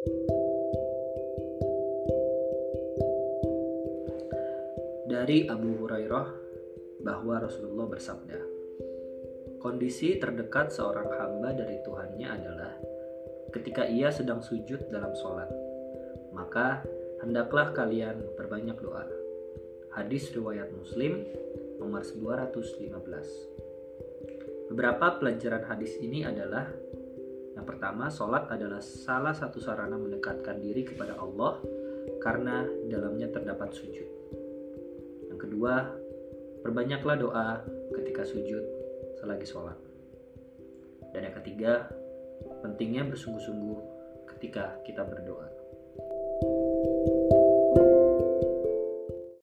Dari Abu Hurairah bahwa Rasulullah bersabda, Kondisi terdekat seorang hamba dari Tuhannya adalah ketika ia sedang sujud dalam sholat. Maka hendaklah kalian berbanyak doa. Hadis riwayat Muslim nomor 215. Beberapa pelajaran hadis ini adalah pertama, sholat adalah salah satu sarana mendekatkan diri kepada Allah karena dalamnya terdapat sujud kedua, perbanyaklah doa ketika sujud selagi sholat. Dan yang ketiga, pentingnya bersungguh-sungguh ketika kita berdoa.